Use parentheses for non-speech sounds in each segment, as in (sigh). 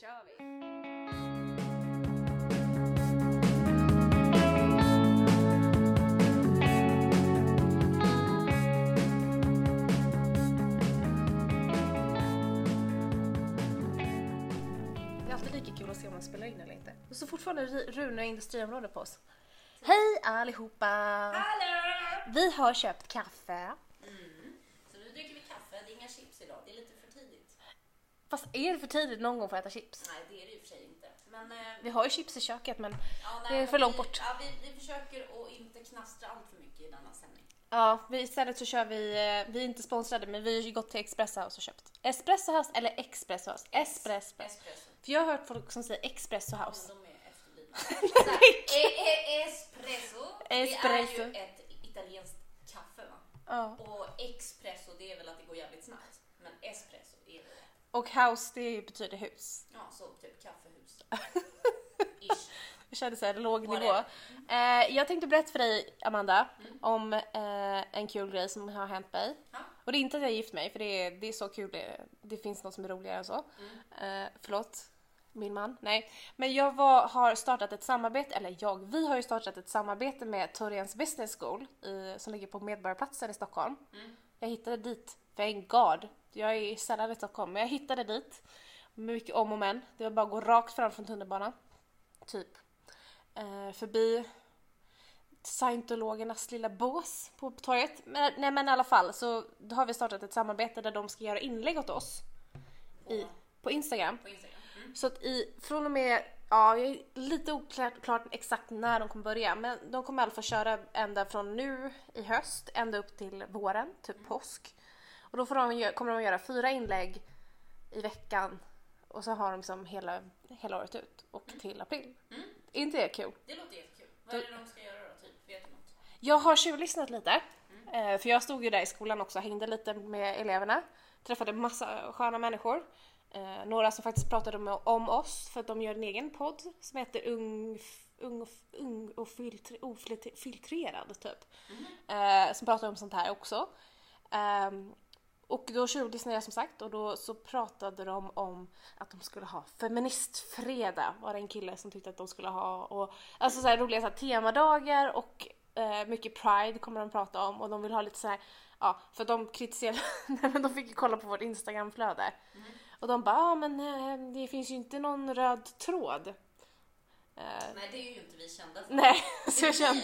kör vi! Det är alltid lika kul att se om man spelar in eller inte. Och så fortfarande Rune industriområde på oss. Hej allihopa! Hallå! Vi har köpt kaffe. Mm. Så nu dricker vi kaffe, det är inga chips idag, det är lite för tidigt. Fast är det för tidigt någon gång för att äta chips? Nej, det är det och för sig inte. Men, eh, Vi har ju chips i köket men ja, det är men för långt vi, bort. Ja, vi, vi försöker att inte knastra allt för mycket i denna sändning. ja, vi, istället så kör vi, eh, vi är inte sponsrade men vi har ju gått till Espresso House och köpt. Espresso House eller Expresso House? Espresso. Espresso. För jag har hört folk som säger Expresso Men House. de är efterblivna. (laughs) E- e- espresso, Espresso. det är ju ett italienskt kaffe va? Ja. Och espresso, det är väl att det går jävligt snabbt. Men espresso, Och house det betyder hus. ja, så typ kaffehus. (laughs) Ish. Jag körde så här låg nivå. Whatever. Eh, jag tänkte berätta för dig, Amanda, om eh, en kul grej som har hänt mig. Ja. Och det är inte att jag har gift mig, för det är, det är så kul. Det, det finns något som är roligare än så. Eh, förlåt, min man. Nej. Men jag var, har startat ett samarbete, eller jag, vi har ju startat ett samarbete med Torrens Business School i, som ligger på Medborgarplatsen i Stockholm. Jag hittade dit, thank God. Jag är sällan i Stockholm, men jag hittade dit. Med mycket om och men. Det var bara att gå rakt fram från tunnelbanan. Typ. Eh, förbi scientologernas lilla bås på torget. Men, nej men i alla fall så har vi startat ett samarbete där de ska göra inlägg åt oss i, på Instagram. På Instagram. Mm. Så att i, från och med, ja jag är lite oklart klart exakt när de kommer börja men de kommer i alla fall köra ända från nu i höst ända upp till våren, typ påsk. Och då får de, kommer de göra fyra inlägg i veckan och så har de liksom hela, hela året ut och till april. Mm. Är inte det kul? Det låter jättekul. Vad är det de ska göra då? Typ? Vet du något? Jag har tjuvlyssnat lite. eh, För jag stod ju där i skolan också, hängde lite med eleverna. Träffade massa sköna människor. Eh, Några som faktiskt pratade om, oss för att de gör en egen podd som heter Ung, ung, ung och filtre, ofiltrerad typ. Eh, Som pratar om sånt här också. Och då tjuvlyssnade jag som sagt och då så pratade de om att de skulle ha feministfredag var det en kille som tyckte att de skulle ha och alltså så här roliga så här, temadagar och eh, mycket pride kommer de prata om och de vill ha lite så här ja för de kritiserade, (laughs) nej men de fick ju kolla på vårt instagramflöde och de bara ja men eh, det finns ju inte någon röd tråd. Eh, Nej, det är ju inte vi kända för. nej (laughs) så jag kände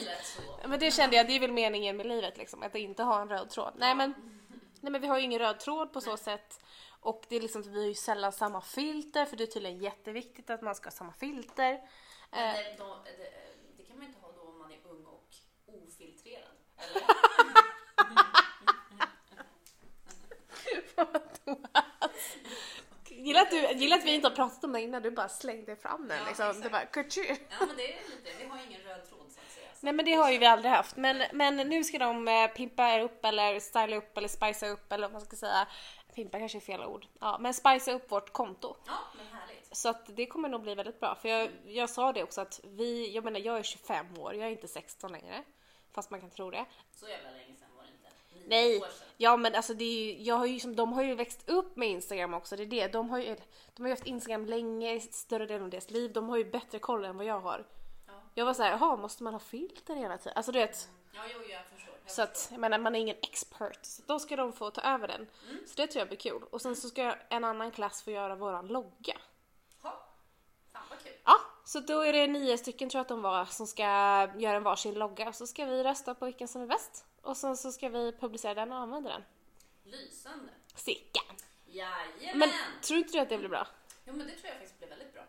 men det kände jag, det är väl meningen med livet liksom, att inte ha en röd tråd. Nej men, nej men vi har ju ingen röd tråd på så sätt. Och det är liksom, vi har ju sällan samma filter för det är tydligen jätteviktigt att man ska ha samma filter. Men Eh, det, då, det, det kan man inte ha då om man är ung och ofiltrerad. Eller? (laughs) gillar, att du, gillar att vi inte har pratat om det innan, du bara slängde fram den Ja, liksom. Du bara, Kurtju. Ja, men det är lite. Vi har ingen röd tråd så att säga. Nej men det har ju vi aldrig haft. Men, men nu ska de eh, pimpa upp eller styla upp eller spicea upp eller vad man ska säga. Pimpa kanske är fel ord. Ja, men spicea upp vårt konto. Ja, men härligt. Så att det kommer nog bli väldigt bra. För jag, jag sa det också att vi, jag menar jag är 25 år, jag är inte 16 längre. Fast man kan tro det. Så jävla länge sedan var det inte. Nej, ja men alltså det är ju, jag har ju som, de har ju växt upp med Instagram också, det är det. De har ju, de har ju haft Instagram länge, större delen av deras liv. De har ju bättre koll än vad jag har. Ja. Jag var såhär, jaha måste man ha filter hela tiden? Alltså du vet. Ja, jo, jag förstår. Jag Så att, jag menar, man är ingen expert. Så då ska de få ta över den. Så det tror jag blir kul. Och sen så ska en annan klass få göra våran logga. Ha. Fan vad kul. Ja, så då är det nio stycken tror jag att de var som ska göra en varsin logga. Så ska vi rösta på vilken som är bäst. Och sen så ska vi publicera den och använda den. Lysande. Sickan! Jajamän. Men tror inte du att det blir bra? Jo, men det tror jag faktiskt blir väldigt bra.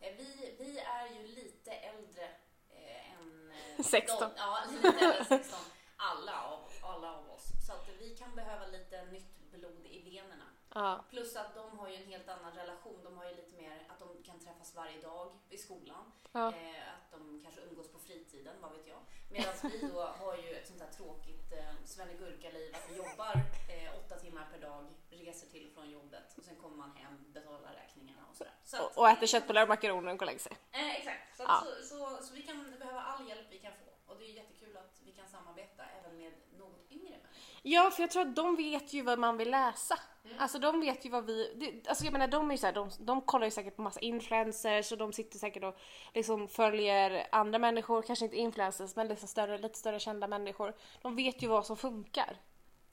Eh, Vi, vi är ju lite äldre eh, än... eh, 16. De, ja, lite än 16. Alla av, alla av oss. Så att vi kan behöva lite nytt blod i venerna. Ja. Plus att de har ju en helt annan relation. De har ju lite mer att de kan träffas varje dag i skolan. Ja. Eh, att de kanske umgås på fritiden, vad vet jag. Medan vi då har ju ett sånt här tråkigt eh, Svennegurka-liv. Att vi jobbar eh, åtta timmar per dag, reser till och från jobbet och sen kommer man hem, betalar räkningarna och sådär. Så att- Och, och äter köttbullar och makaroner och går lägger sig. Eh, exakt. Så, att, Ja. så, så, så vi kan behöva all hjälp vi kan få. Och det är jättekul att vi kan samarbeta även med något yngre människor. Ja, för jag tror att de vet ju vad man vill läsa. Alltså de vet ju vad vi... Det, alltså jag menar de är ju så här, de, de kollar ju säkert på massa influencers och de sitter säkert och liksom följer andra människor, kanske inte influencers men liksom större, lite större kända människor. De vet ju vad som funkar.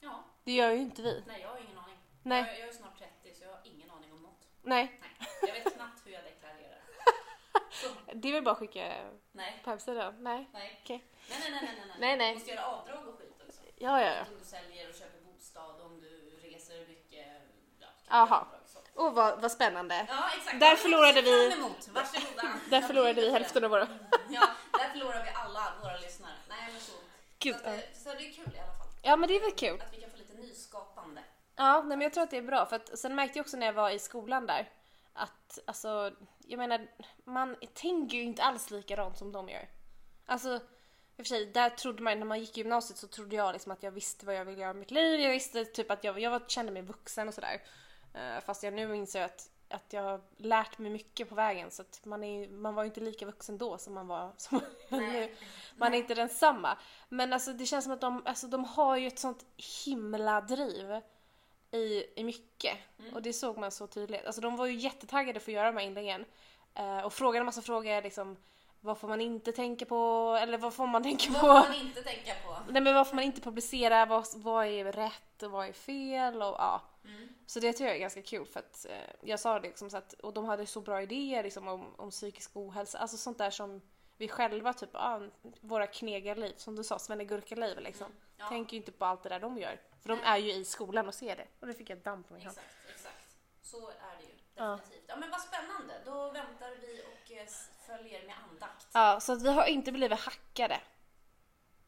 Ja, Det gör ju inte vi. nej jag har ingen aning. Nej. Jag, jag är snart 30 så jag har ingen aning om något. Nej, Nej, jag vet knappt hur jag deklarerar. Så, det är väl bara att skicka nej, på hemsidan. Nej. nej. Okej. Nej, nej, nej, nej, nej. Nej, nej. Du måste göra avdrag och skit också. Ja, ja, ja. Om du säljer och köper bostad, om du. Ja, kan Aha. göra avdrag, så. Åh vad, vad spännande. Ja, exakt. Där förlorade vi-. (laughs) Där förlorade vi hälften av våra... Ja, där förlorar vi alla våra lyssnare. Nej, men så. Gud, så, att, så det är kul i alla fall. Ja men det är väl kul. Att vi kan få lite nyskapande. Ja, nej, men jag tror att det är bra för att sen märkte jag också när jag var i skolan där att alltså, jag menar, man tänker ju inte alls likadant som de gör. Alltså, i och för sig, där trodde man, när man gick i gymnasiet så trodde jag liksom att jag visste vad jag ville göra med mitt liv. Jag visste typ att jag, jag var, kände mig vuxen och sådär. Uh, fast jag nu inser att, att jag har lärt mig mycket på vägen så att man, är, man var ju inte lika vuxen då som man var som nu. Man är inte densamma. Men alltså det känns som att de, alltså, de har ju ett sånt himla driv i, i mycket. Och det såg man så tydligt. Alltså de var ju jättetaggade för att göra de här inläggen. Eh, och frågade en massa frågor liksom vad får man inte tänka på? Eller vad får man tänka Vad på? får man inte tänka på? Nej men vad får man inte publicera? Vad, vad är rätt och vad är fel? Och, ja. Mm. Så det tror jag är ganska kul för att eh, jag sa det liksom så att, och de hade så bra idéer liksom om, om psykisk ohälsa, alltså sånt där som vi själva typ, ja, våra knegarliv, som du sa, svennegurkaliv liksom. Mm. Ja. Tänker ju inte på allt det där de gör. För de är ju i skolan och ser det. Och det fick jag damm på min hand. Så är det ju. Ja. Definitivt. Ja. men vad spännande. Då väntar vi och eh, följer med andakt. Ja, så vi har inte blivit hackade.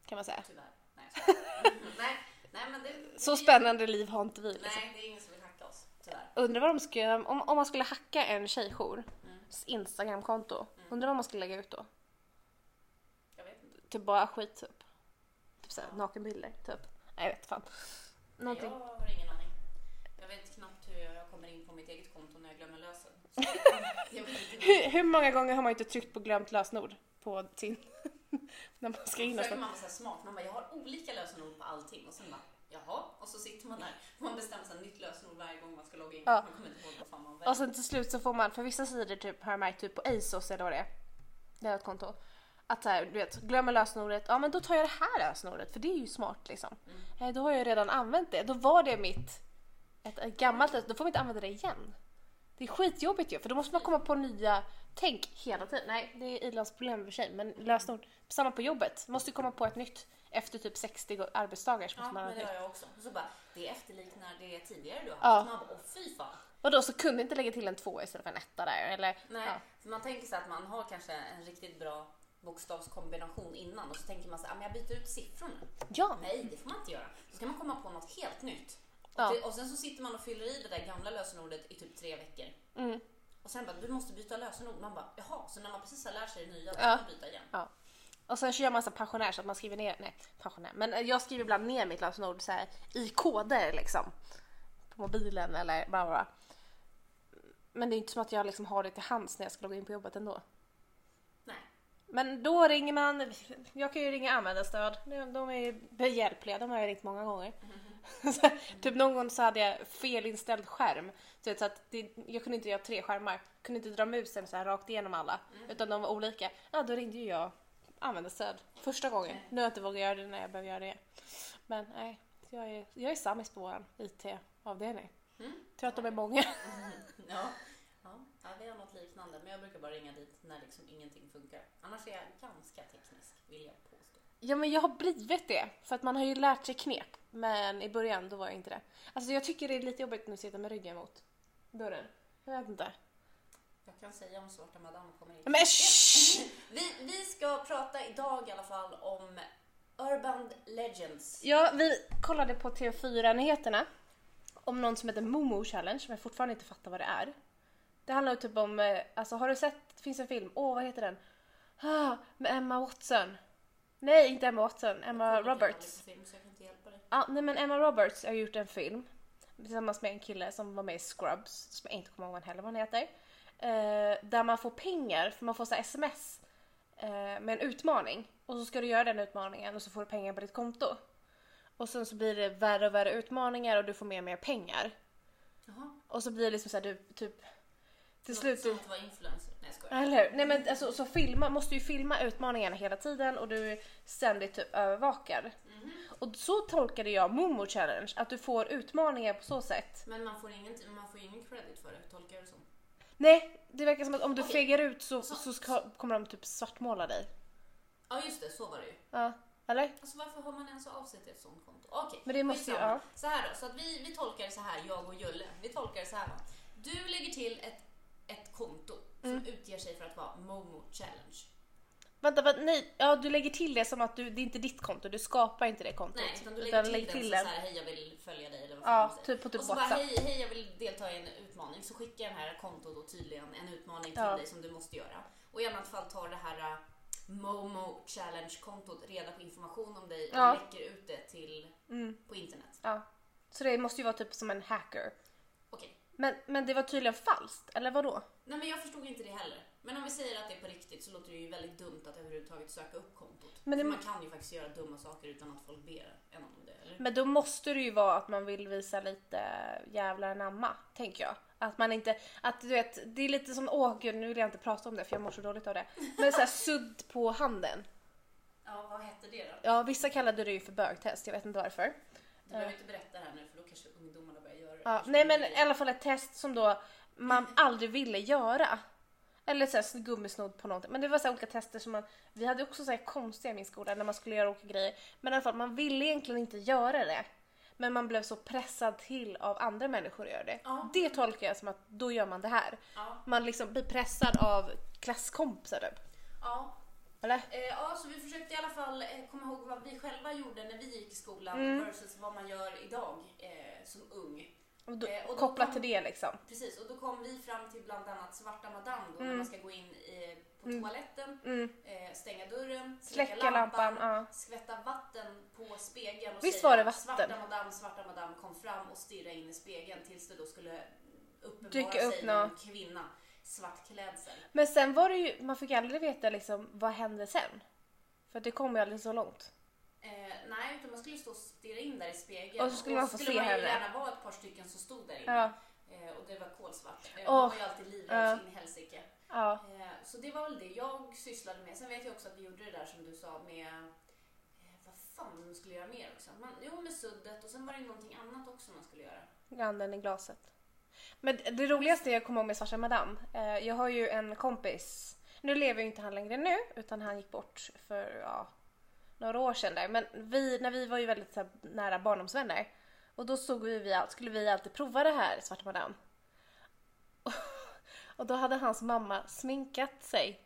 Kan man säga. Tyvärr. Nej, skojar. nej, nej, men det, Så spännande liv har inte vi. Liksom. Nej, det är ingen som vill hacka oss. Tyvärr. Undrar vad de skulle, om, om man skulle hacka en tjejjour, Mm. Instagramkonto, undrar vad man skulle lägga ut då? Jag vet inte. Typ bara skit typ. Typ såhär Ja. nakenbilder, typ. Nej, jag vet fan. Någonting. Jag har ingen aning. Jag vet knappt hur jag kommer in på mitt eget konto när jag glömmer lösen. (laughs) Hur, hur många gånger har man inte tryckt på glömt lösenord på sin... (laughs) när man ska in Försöker och man vara så här smart. Man bara, jag har olika lösenord på allting. Och sen bara, jaha. Och så sitter man där. Och man bestämmer sig nytt lösenord varje gång man ska logga in. Ja. Man kommer inte ihåg vad fan man Och sen till slut så får man, för vissa sidor typ har jag märkt typ på ASOS eller vad det är. Det är ett konto. Att så här, du vet, glömmer lösenordet, ja men då tar jag det här lösenordet för det är ju smart liksom. Mm. Eh, Då har jag redan använt det, då var det mitt, ett, ett gammalt lösenord, då får man inte använda det igen. Det är skitjobbigt ju för då måste man komma på nya tänk hela tiden. Nej, det är Ilans problem för sig men lösenord, samma på jobbet, måste ju komma på ett nytt efter typ 60 arbetsdagar så Ja, måste man men det har jag också. Så bara, det efterliknar det tidigare du har Ja. haft. Man bara, åh fy fan. Och då så kunde inte lägga till en två istället för en etta där eller? Nej, Ja. man tänker sig att man har kanske en riktigt bra bokstavskombination innan och så tänker man så här, "Ah, men jag byter ut siffrorna. Ja! Nej, det får man inte göra. Så ska man komma på något helt nytt. Och, Ja. och sen så sitter man och fyller i det där gamla lösenordet i typ tre veckor. Mm. Och sen bara, du måste byta lösenord. Man bara, jaha, så när man precis har lärt sig det nya, då får man byta igen. Ja. Och sen kör man så pensionär så att man skriver ner, nej pensionär, men jag skriver ibland ner mitt lösenord så här, i koder liksom. På mobilen eller bara, bara. Men det är inte som att jag liksom har det till hands när jag ska logga in på jobbet ändå. Men då ringer man, jag kan ju ringa användarstöd, de är ju behjälpliga, de har jag ringt många gånger. (laughs) Så, typ någon gång så hade jag felinställd skärm. Så, vet, så att det, jag kunde inte göra tre skärmar, kunde inte dra musen så här rakt igenom alla. Utan de var olika. Ja, då ringde ju jag användarstöd första gången. Nu har jag inte vågat göra det när jag behöver göra det. Men nej, jag är, jag är sammis på vår IT-avdelning. Mm. Tror att de är många. (laughs) Ja. Ja. vi har något liknande. Men jag brukar bara ringa dit när liksom ingenting funkar. Annars är jag ganska teknisk, vill jag påstå. Ja men jag har blivit det. För att man har ju lärt sig knep. Men i början då var jag inte det. Alltså jag tycker det är lite jobbigt när jag sitter med ryggen mot dörren. Jag vet inte. Jag kan säga om Svarta Madame kommer in. Men! (laughs) Vi, vi ska prata idag i alla fall om Urban Legends. Ja, vi kollade på TV4-nyheterna om någon som heter Momo Challenge som jag fortfarande inte fattar vad det är. Det handlar ju typ om, eh, alltså har du sett, det finns en film, åh vad heter den? Ah, med Emma Watson. Nej, inte Emma Watson, Emma Roberts. aldrig på film, så jag kan inte hjälpa dig. Ja, nej men Emma Roberts har gjort en film tillsammans med en kille som var med i Scrubs, som jag inte kommer ihåg heller vad han heter. Eh, där man får pengar, för man får så sms eh, med en utmaning. Och så ska du göra den utmaningen och så får du pengar på ditt konto. Och sen så blir det värre och värre utmaningar och du får mer och mer pengar. Jaha. Och så blir det liksom såhär du typ till slut... Som att vara influencer. Nej jag. Eller? Nej men alltså så filma, måste ju filma utmaningarna hela tiden och du är ständigt typ övervakad. Mhm. Och så tolkade jag Momo Challenge, att du får utmaningar på så sätt. Men man får, ingen, man får ingen credit för det, tolkar jag det som. Nej, det verkar som att om du Okej. fegar ut så, Så- så ska, kommer de typ svartmåla dig. Ja just det, så var det ju. Ja, eller? Alltså varför hör man ens av sig till ett sånt konto? Okej, Men det måste ju- ja. Så här då, så att vi, vi tolkar det så här, jag och Julle. Vi tolkar det så här va. Du lägger till ett konto som Mm. utger sig för att vara Momo Challenge. Vänta, vänta, nej, ja du lägger till det som att du, det är inte ditt konto, du skapar inte det kontot. Nej, utan du lägger till, lägg den till så, den. så här, hej jag vill följa dig eller vad fan Ja, typ på typ och så bara, hej, hej jag vill delta i en utmaning. Så skickar den här kontot då tydligen en utmaning till Ja. dig som du måste göra. Och i annat fall tar det här äh, Momo Challenge-kontot reda på information om dig och Ja. läcker ut det till, Mm, på internet. ja. Så det måste ju vara typ som en hacker. Okej. Men, men det var tydligen falskt, eller vad då? Nej men jag förstod inte det heller. Men om vi säger att det är på riktigt så låter det ju väldigt dumt att överhuvudtaget söka upp kontot. Men det- För man kan ju faktiskt göra dumma saker utan att folk ber en om det, eller? Men då måste det ju vara att man vill visa lite jävlar anamma, tänker jag. Att man inte, att du vet, det är lite som, åh gud nu vill jag inte prata om det för jag mår så dåligt av det. Men såhär sudd på handen. Ja, vad hette det då? Ja, vissa kallade det ju för bögtest, jag vet inte varför. Du behöver inte berätta det här nu för då kanske ungdomarna börjar göra det. Ja, nej men i alla fall ett test som då man aldrig ville göra. Eller såhär gummisnodd på någonting. Men det var så olika tester som man, vi hade också så konstiga i min skola när man skulle göra olika grejer. Men i alla fall man ville egentligen inte göra det. Men man blev så pressad till av andra människor att göra det. Ja. Det tolkar jag som att då gör man det här. Ja, Man liksom blir pressad av klasskompisar typ. ja. Eller? Eh, ja, så vi försökte i alla fall eh, komma ihåg vad vi själva gjorde när vi gick i skolan Mm. versus vad man gör idag eh, som ung. Och då, Eh, och kopplat kom- till det liksom. Precis, och då kom vi fram till bland annat Svarta Madame då, när Mm. man ska gå in i, på Mm. toaletten, Mm. eh, stänga dörren, Släcka lampan. Ja. skvätta vatten på spegeln och Visst säga var det vatten? Svarta madam, svarta madam kom fram och stirra in i spegeln tills det då skulle uppenbara Dyka upp sig nå- någon kvinna, svart klädsel. Men sen var det ju, man fick aldrig veta liksom vad hände sen. För det kom ju aldrig så långt. Eh, nej, utan man skulle stå och stirra in där i spegeln. Och så skulle man få se man ju henne. gärna vara ett par stycken som stod där inne. Ja. Eh, och det var kolsvart. Eh, Åh, man var ju alltid livrädd in i helsike. Ja. Eh, så det var väl det jag sysslade med. Sen vet jag också att vi gjorde det där som du sa med eh, vad fan man skulle göra mer också. Man, jo, med suddet och sen var det någonting annat också man skulle göra. anden i glaset. Men det roligaste jag kommer ihåg med Svarta Madame, eh, jag har ju en kompis, nu lever ju inte han längre nu utan han gick bort för ja, några år sedan där. Men vi, när vi var ju väldigt så här, nära barndomsvänner och då stod vi, vi, skulle vi alltid prova det här Svarta Madame. (laughs) Och då hade hans mamma sminkat sig.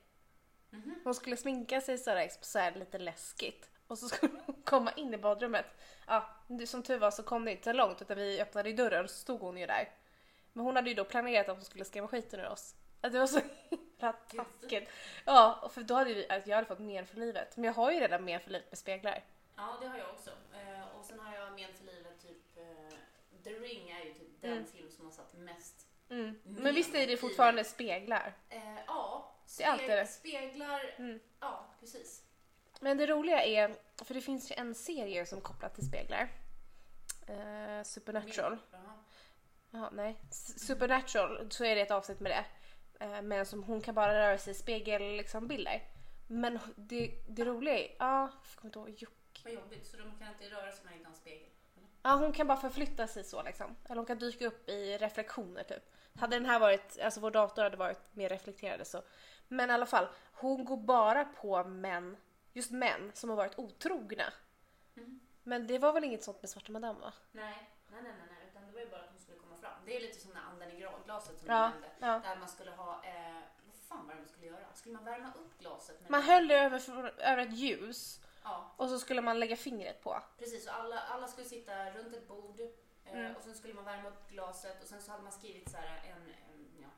Mhm. Hon skulle sminka sig sådär, så här lite läskigt. Och så skulle hon (laughs) komma in i badrummet. Ja, som tur var så kom det inte så långt utan vi öppnade ju dörren och så stod hon ju där. Men hon hade ju då planerat att hon skulle skrämma skiten ur oss. Det var så himla taskigt. Ja, för då hade vi, att jag hade fått men för livet. Men jag har ju redan men för livet med speglar. Ja, det har jag också. Eh, och sen har jag men för livet typ eh, The Ring är ju typ den Mm. film som har satt mest. Mm. Men visst är det fortfarande speglar? Eh, ja, Det är alltid det. speglar. Mm. Ja, precis. Men det roliga är, för det finns ju en serie som är kopplad till speglar. Eh, Supernatural. Jaha. Ja, nej. Supernatural, så är det ett avsnitt med det. Eh, men som hon kan bara röra sig i spegelbilder. Liksom, bilder. men det, det roliga är, ja, jag kommer inte ihåg, jo. Vad jobbigt, så de kan inte röra sig med utan spegel? eller? Ja, hon kan bara förflytta sig så liksom. Eller hon kan dyka upp i reflektioner typ. Hade den här varit, alltså vår dator hade varit mer reflekterade så. Men i alla fall, hon går bara på män, just män som har varit otrogna. Mm. Men det var väl inget sånt med Svarta Madame va? Nej, nej, nej, nej, nej, utan det var ju bara Det är lite som den anden i glaset som Ja, du nämnde. ja. Där man skulle ha, eh, vad fan var det man skulle göra? Skulle man värma upp glaset? Med Man höll det över, över ett ljus Ja, och så skulle man lägga fingret på. precis. Och alla, alla skulle sitta runt ett bord eh, Mm. och sen skulle man värma upp glaset och sen så hade man skrivit så här en, en ja,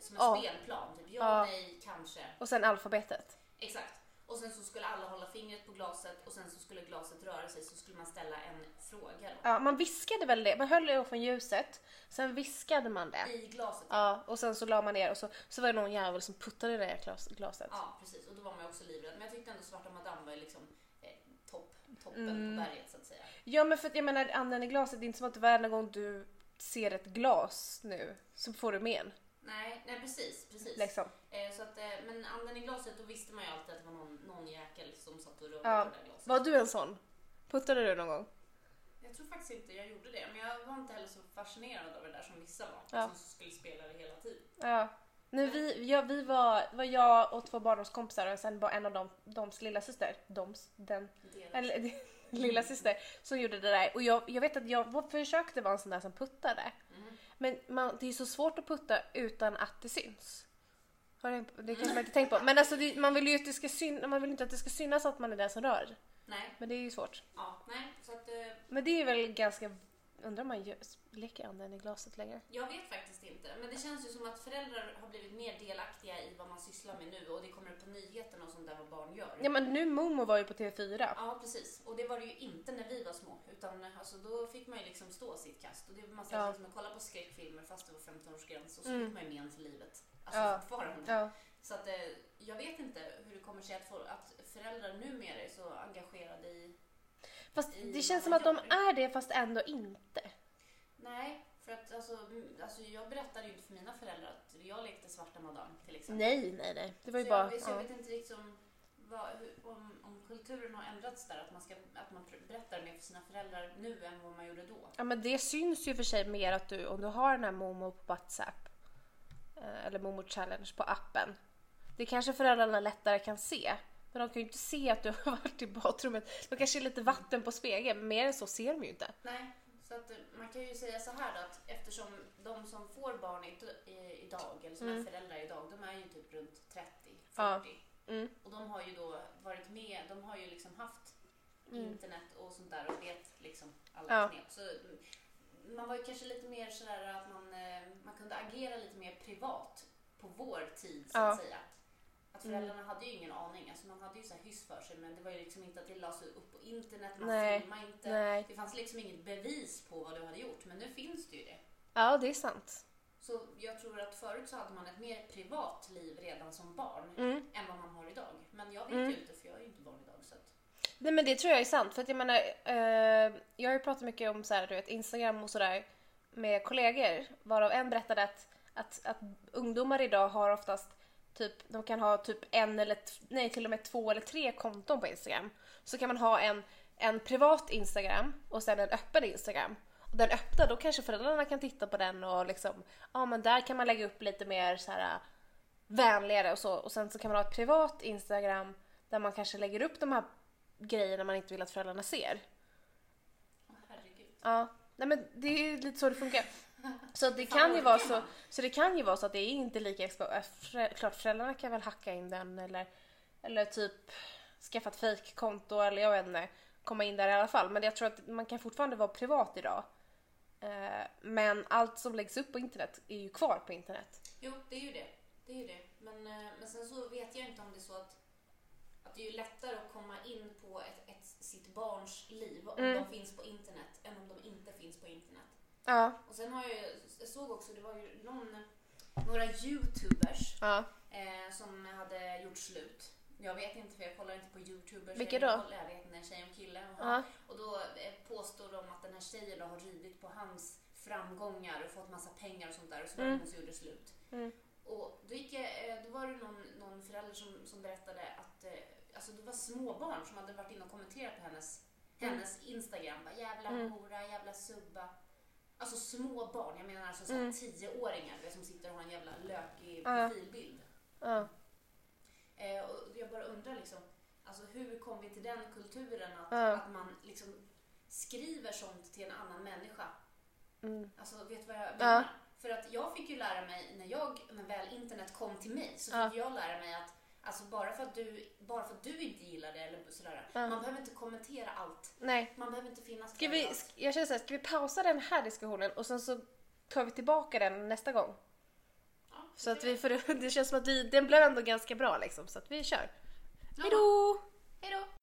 som en Ja. spelplan. Typ ja, Ja. nej, kanske. Och sen alfabetet. Exakt. Och sen så skulle alla hålla fingret på glaset och sen så skulle glaset röra sig så skulle man ställa en fråga. Ja, man viskade väl det. Man höll det från ljuset, sen viskade man det. I glaset. Ja, och sen så la man ner och så, så var det någon jävel som puttade ner glas, glaset. Ja, precis. Och då var man ju också livrädd. Men jag tyckte ändå Svarta Madame var ju liksom eh, topp, toppen Mm. på berget så att säga. Ja men för att jag menar i glaset, det är inte som att varje gång du ser ett glas nu så får du men. Nej, nej precis, precis. Liksom. Eh, så att, eh, men anden i glaset, då visste man ju alltid att det var någon, någon jäkel som satt och rörde Ja. på det där glaset. Var du en sån? Puttade du någon gång? Jag tror faktiskt inte jag gjorde det, men jag var inte heller så fascinerad av det där som vissa var. Ja. Som skulle spela det hela tiden. Ja. Nu, vi, ja, vi var, var jag och två barndomskompisar och sen var en av dem, doms lilla syster, doms, den, eller (laughs) lilla syster som gjorde det där. Och jag, jag vet att jag försökte vara en sån där som puttade. Men man, det är så svårt att putta utan att det syns. Har du, det kanske man inte tänkt på. Men alltså det, man vill ju att det ska syn, man vill inte att det ska synas att man är den som rör. Nej, Men det är ju svårt. ja, nej, så att eh, Men det är väl ganska, undrar om man gör, leker anden i glaset längre? jag vet faktiskt inte. Men det känns ju som att föräldrar har blivit mer delaktiga i vad man sysslar med nu och det kommer upp på nyheterna och sånt där vad barn gör. Ja men nu Momo var ju på TV4. Ja, precis. Och det var det ju inte när vi var små. Utan alltså, då fick man ju liksom stå sitt kast. Och det, man satt Ja. liksom och kollade på skräckfilmer fast det var 15-årsgräns. Och så Mm. fick man ju men för livet. Alltså Ja. fortfarande. Ja. Så att, eh, jag vet inte hur det kommer sig att, få, att föräldrar numera är så engagerade i... Fast I det känns som att de man är det fast ändå inte. Nej, för att alltså, alltså, jag berättade ju inte för mina föräldrar att jag lekte svarta madam till exempel. Nej, nej, nej. Det var ju så bara... jag, så jag Ja. vet inte liksom vad, om, om kulturen har ändrats där. Att man, ska, att man berättar mer för sina föräldrar nu än vad man gjorde då. ja men det syns ju för sig mer att du, om du har den här Momo på WhatsApp eh, eller Momo Challenge på appen. Det kanske föräldrarna lättare kan se. Men de kan ju inte se att du (laughs) har varit i badrummet. De kanske är lite vatten på spegeln, men mer än så ser de ju inte. Nej, så att eh, man kan ju säga så här då att eftersom de som får barn idag, eller som Mm. är föräldrar idag, de är ju typ runt 30, 40. Ja. Mm. Och de har ju då varit med, de har ju liksom haft Mm. internet och sånt där och vet liksom alla Ja. knep. Så mm, man var ju kanske lite mer sådär att man, eh, man kunde agera lite mer privat på vår tid så Ja. att säga. Att Mm. föräldrarna hade ju ingen aning, alltså man hade ju så här hyss för sig men det var ju liksom inte att det lades upp på internet, man Nej. filmade inte. Nej. Det fanns liksom inget bevis på vad du hade gjort, men nu finns det ju det. Ja, det är sant. Så jag tror att förut så hade man ett mer privat liv redan som barn Mm. än vad man har idag. Men jag vet Mm. ju inte för jag är ju inte barn idag. Så att, Nej men det tror jag är sant för att jag menar, eh, jag har ju pratat mycket om så här, du vet, Instagram och sådär med kollegor varav en berättade att, att, att ungdomar idag har oftast typ, de kan ha typ en eller nej till och med två eller tre konton på Instagram. Så kan man ha en, en privat Instagram och sen en öppen Instagram. Och den öppna, då kanske föräldrarna kan titta på den och liksom, ja men där kan man lägga upp lite mer så här vänligare och så. Och sen så kan man ha ett privat Instagram där man kanske lägger upp de här grejerna man inte vill att föräldrarna ser. herregud. Ja, nej men det är ju lite så det funkar. (laughs) Så det kan ju vara så, så det kan ju vara så att det är inte lika expo- förä- Klart föräldrarna kan väl hacka in den eller, eller typ skaffa ett fejkkonto eller jag vet inte, komma in där i alla fall. Men jag tror att man kan fortfarande vara privat idag. Eh, Men allt som läggs upp på internet är ju kvar på internet. Jo, det är ju det. Det är ju det. Men, eh, men sen så vet jag inte om det är så att, att det är ju lättare att komma in på ett, ett, sitt barns liv om Mm. de finns på internet än om de inte finns på internet. Ja. Och sen har jag ju, jag såg också, det var ju någon, några youtubers Ja. eh, som hade gjort slut. Jag vet inte för jag kollar inte på youtubers. Vilka då? Jag vet inte, en tjej och kille. Och, Ja. och då eh, påstår de att den här tjejen då har ridit på hans framgångar och fått massa pengar och sånt där och så Mm. hon som gjorde slut. Mm. Och då, gick jag, eh, då var det någon, någon förälder som, som berättade att eh, alltså det var småbarn som hade varit inne och kommenterat på hennes, Mm. hennes Instagram. Bara, jävla Mm. hora, jävla subba. Alltså små barn, jag menar alltså såhär Mm. tioåringar som sitter och har en jävla lökig profilbild. Ja. Eh, och jag bara undrar liksom, alltså hur kom vi till den kulturen att, Ja. att man liksom skriver sånt till en annan människa? Mm. Alltså vet du vad jag Ja. menar? För att jag fick ju lära mig när jag, när väl internet kom till mig så Ja. fick jag lära mig att Alltså bara för att du, bara för att du inte gillar det eller sådär. Ja. Man behöver inte kommentera allt. Nej. Man behöver inte finnas Ska vi, allt. jag känner såhär, ska vi pausa den här diskussionen och sen så tar vi tillbaka den nästa gång? Så att vi, för (laughs) det, känns som att vi, den blev ändå ganska bra liksom, så att vi kör. Hejdå! Hej då!